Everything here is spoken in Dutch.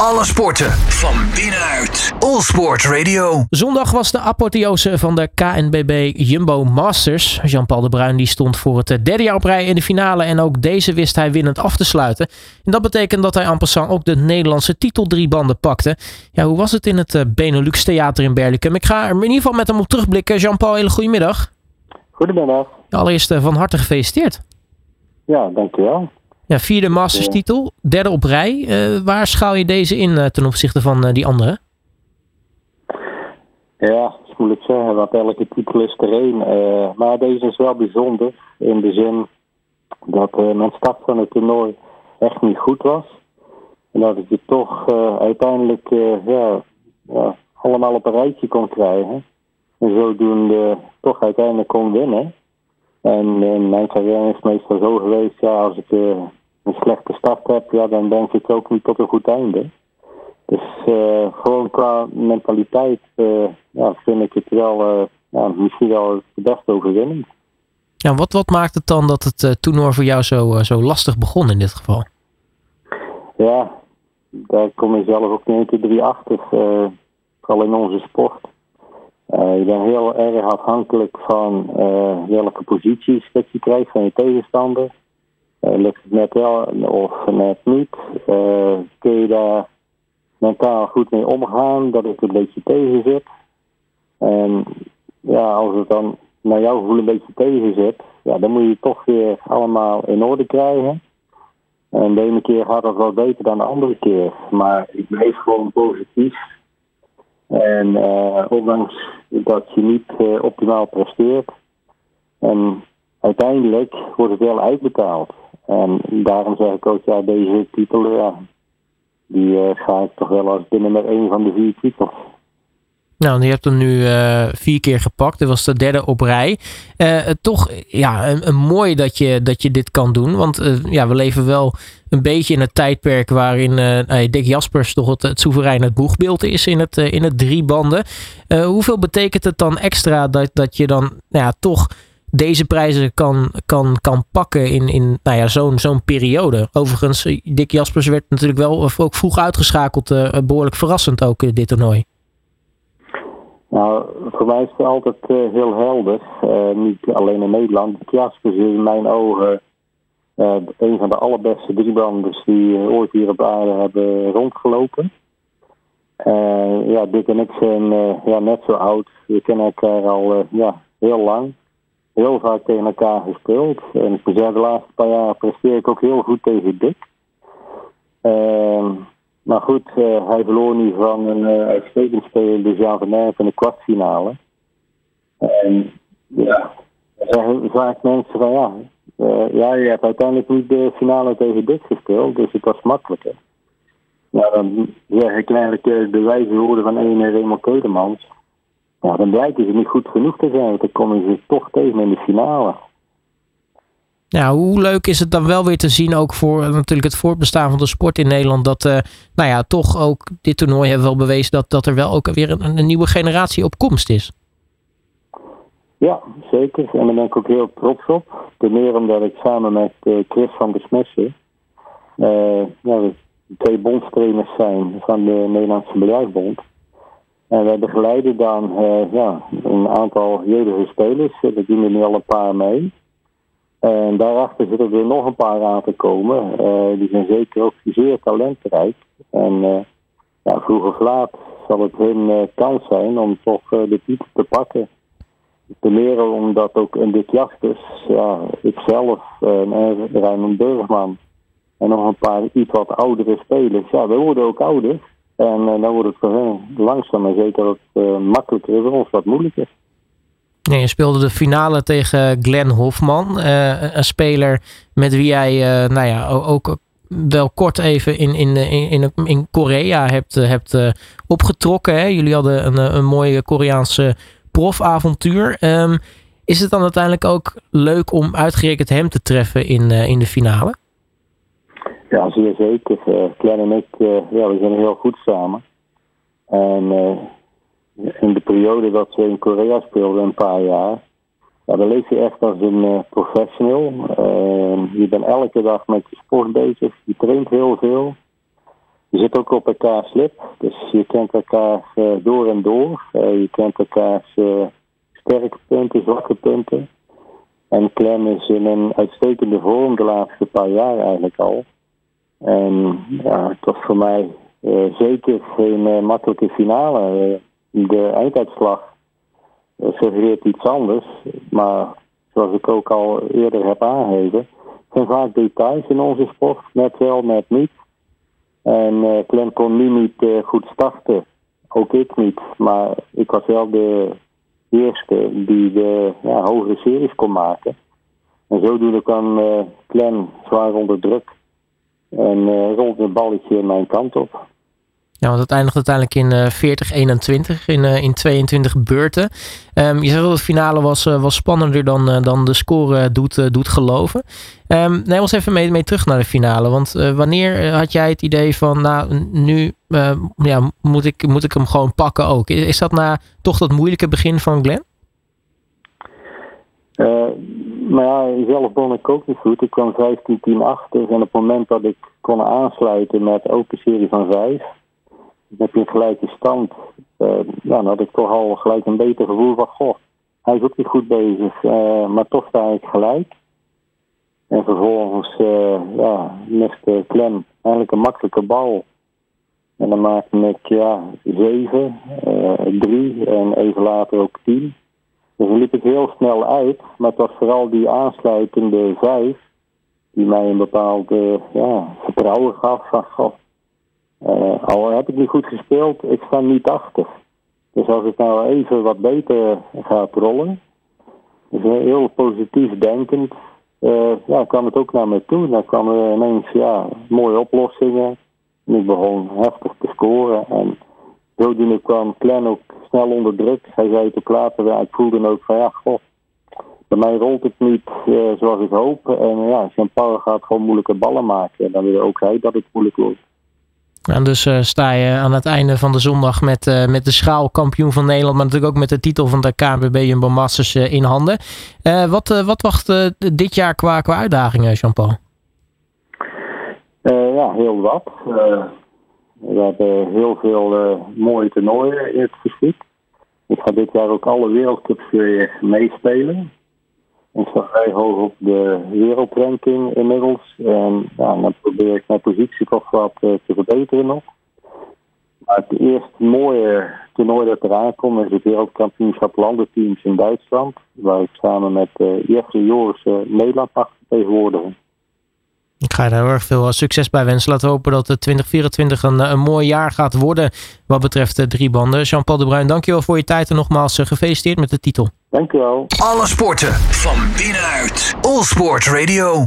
Alle sporten van binnenuit. All Sport Radio. Zondag was de apotheose van de KNBB Jumbo Masters. Jean-Paul de Bruin die stond voor het derde jaar op rij in de finale. En ook deze wist hij winnend af te sluiten. En dat betekent dat hij en passant ook de Nederlandse titel drie banden pakte. Ja, hoe was het in het eh, Benelux Theater in Berlicum? Ik ga er in ieder geval met hem op terugblikken. Jean-Paul, hele goedemiddag. Goedemiddag. Allereerst eh, van harte gefeliciteerd. Ja, dankjewel. Ja, vierde Masters titel, derde op rij. Uh, waar schaal je deze in uh, ten opzichte van uh, die andere? Ja, dat is moeilijk zeggen, want elke titel is er één. maar deze is wel bijzonder in de zin dat mijn start van het toernooi echt niet goed was. En dat ik het toch uiteindelijk ja, allemaal op een rijtje kon krijgen. En zodoende toch uiteindelijk kon winnen. En mijn carrière is meestal zo geweest, ja, als ik een slechte start heb, ja, dan denk ik ook niet tot een goed einde. Dus uh, gewoon qua mentaliteit uh, ja, vind ik het wel ja, misschien wel de beste overwinning. Ja, wat, wat maakt het dan dat het toernooi voor jou zo, zo lastig begon in dit geval? Ja, daar kom je zelf ook niet 1, 2, 3 achter. vooral in onze sport. Je bent heel erg afhankelijk van welke posities dat je krijgt van je tegenstander. Uh, lukt het net wel of net niet? kun je daar mentaal goed mee omgaan, dat het een beetje tegen zit? En ja, als het dan naar jouw gevoel een beetje tegen zit, ja, dan moet je het toch weer allemaal in orde krijgen. En de ene keer gaat dat wel beter dan de andere keer. Maar ik blijf gewoon positief en uh, ondanks dat je niet optimaal presteert. En uiteindelijk wordt het wel uitbetaald. En daarom zeg ik ook, ja, deze titel, ja, die uh, ik toch wel als binnen met een van de vier titels. Nou, je hebt hem nu uh, vier keer gepakt. Dit was de derde op rij. Uh, toch ja, een, mooi dat je, dat je dit kan doen. Want ja, we leven wel een beetje in het tijdperk waarin Dick Jaspers toch het, het soeverein het boegbeeld is in het, in het drie banden. hoeveel betekent het dan extra dat, dat je dan nou ja, toch deze prijzen kan, kan, kan pakken in, in nou ja, zo'n zo'n periode? Overigens, Dick Jaspers werd natuurlijk wel ook vroeg uitgeschakeld. behoorlijk verrassend ook dit toernooi. Nou, voor mij is het altijd heel helder. Niet alleen in Nederland. Jaspers is in mijn ogen een van de allerbeste driebanders die ooit hier op aarde hebben rondgelopen. ja, Dick en ik zijn ja, net zo oud. We kennen elkaar al ja, heel lang. Heel vaak tegen elkaar gespeeld. En ik moet de laatste paar jaar presteer ik ook heel goed tegen Dick. Ehm, maar goed, uh, hij verloor nu van een uh, uitstekend speler, de Jean van in de kwartfinale. En ja, dan zeggen vaak mensen van ja, uh, ja, je hebt uiteindelijk niet de finale tegen dit gespeeld, dus het was makkelijker. Ja, dan zeg ik eigenlijk de wijze woorden van een Raymond Keudemans. Ja, dan blijken ze niet goed genoeg te zijn, dan komen ze toch tegen in de finale. Ja, hoe leuk is het dan wel weer te zien, ook voor natuurlijk het voortbestaan van de sport in Nederland, dat uh, nou ja, toch ook dit toernooi heeft wel bewezen dat, dat er wel ook weer een, een, nieuwe generatie op komst is. Ja, zeker. En daar ben ik ook heel trots op. Ten meer omdat ik samen met uh, Chris van der Smessen uh, ja, twee bondstrainers zijn van de Nederlandse Bedrijfsbond. En wij begeleiden dan ja, een aantal jeugdige spelers. Daar doen er nu al een paar mee. En daarachter zitten er nog een paar aan te komen. Uh, die zijn zeker ook zeer talentrijk. En uh, ja, vroeg of laat zal het hun kans zijn om toch de titel te pakken. Te leren omdat ook in dit Jaspers, ja, ikzelf en Raymond Burgman en nog een paar iets wat oudere spelers, ja, we worden ook ouder. En dan wordt het voor hen langzaam maar zeker wat makkelijker is, ons wat moeilijker. Nee, je speelde de finale tegen Glenn Hofman. Een speler met wie jij nou ja, ook wel kort even in, in, in, in Korea hebt, hebt opgetrokken. Jullie hadden een, een mooie Koreaanse profavontuur. Um, is het dan uiteindelijk ook leuk om uitgerekend hem te treffen in, in de finale? Ja, zeer zeker. Glenn en ik ja, we zijn heel goed samen. En in de periode dat we in Korea speelden, een paar jaar, ja, dan leef je echt als een uh, professional. Uh, je bent elke dag met je sport bezig, je traint heel veel. je zit ook op elkaar slip. Dus je kent elkaar door en door. je kent elkaars sterke punten, zwakke punten. En Clem is in een uitstekende vorm de laatste paar jaar eigenlijk al. En ja, het was voor mij zeker geen makkelijke finale. de einduitslag suggereert iets anders. Maar zoals ik ook al eerder heb aangegeven, zijn vaak details in onze sport. Net wel, net niet. En uh, Clem kon nu niet uh, goed starten. Ook ik niet. Maar ik was wel de eerste die de ja, hogere series kon maken. En zodoende kwam uh, Clem zwaar onder druk. En uh, rolde het balletje mijn kant op. Ja, want het eindigt uiteindelijk in 40, uh, 21, in, uh, in 22 beurten. Um, je zegt dat de finale was, uh, was spannender dan, dan de score doet, doet geloven. Um, neem ons even mee, mee terug naar de finale. Want wanneer had jij het idee van, nou, nu ja, moet, ik, moet ik hem gewoon pakken ook? Is, is dat na toch dat moeilijke begin van Glenn? Maar ja, zelf begon ik ook niet goed. Ik kwam 15-10 achter. En op het moment dat ik kon aansluiten met open serie van 5 heb je een gelijke stand. Uh, dan had ik toch al gelijk een beter gevoel van, goh, hij is ook niet goed bezig, uh, maar toch sta ik gelijk. En vervolgens uh, ja, miste Clem eigenlijk een makkelijke bal. En dan maakte ik ja, 7, 3 en even later ook 10. Dus liep ik heel snel uit, maar het was vooral die aansluitende 5 die mij een bepaald ja, vertrouwen gaf uh, al heb ik niet goed gespeeld, ik sta niet achter. Dus als ik nou even wat beter ga rollen, dus heel positief denkend, uh, ja, kwam het ook naar me toe. Dan kwamen ineens ja, mooie oplossingen. En ik begon heftig te scoren. En zodoende kwam Clan ook snel onder druk. Hij zei later, ja, ik voelde ook van ja, goh, bij mij rolt het niet uh, zoals ik hoop. En ja, Jean-Paul gaat gewoon moeilijke ballen maken. En dan wil ook hij dat het moeilijk wordt. En dus uh, sta je aan het einde van de zondag met, uh, met de schaal kampioen van Nederland, maar natuurlijk ook met de titel van de KNVB Jumbo Masters uh, in handen. wat, wat wacht dit jaar qua, qua uitdagingen, Jean-Paul? ja, heel wat. We hebben heel veel mooie toernooien in het geschikt. Ik ga dit jaar ook alle wereldcups weer meespelen. Ik sta vrij hoog op de wereldranking inmiddels. En ja, dan probeer ik mijn positie toch wat uh, te verbeteren nog. Maar het eerste mooie toernooi dat eraan komt is het wereldkampioenschap landenteams in Duitsland. Waar ik samen met uh, Jeffrey Joris uh, Nederland mag vertegenwoordigen. Ik ga je daar heel erg veel succes bij wensen. Laten we hopen dat 2024 een, een mooi jaar gaat worden wat betreft de drie banden. Jean-Paul de Bruin, dankjewel voor je tijd en nogmaals gefeliciteerd met de titel. Dankjewel. Alle sporten van binnenuit. All Sport Radio.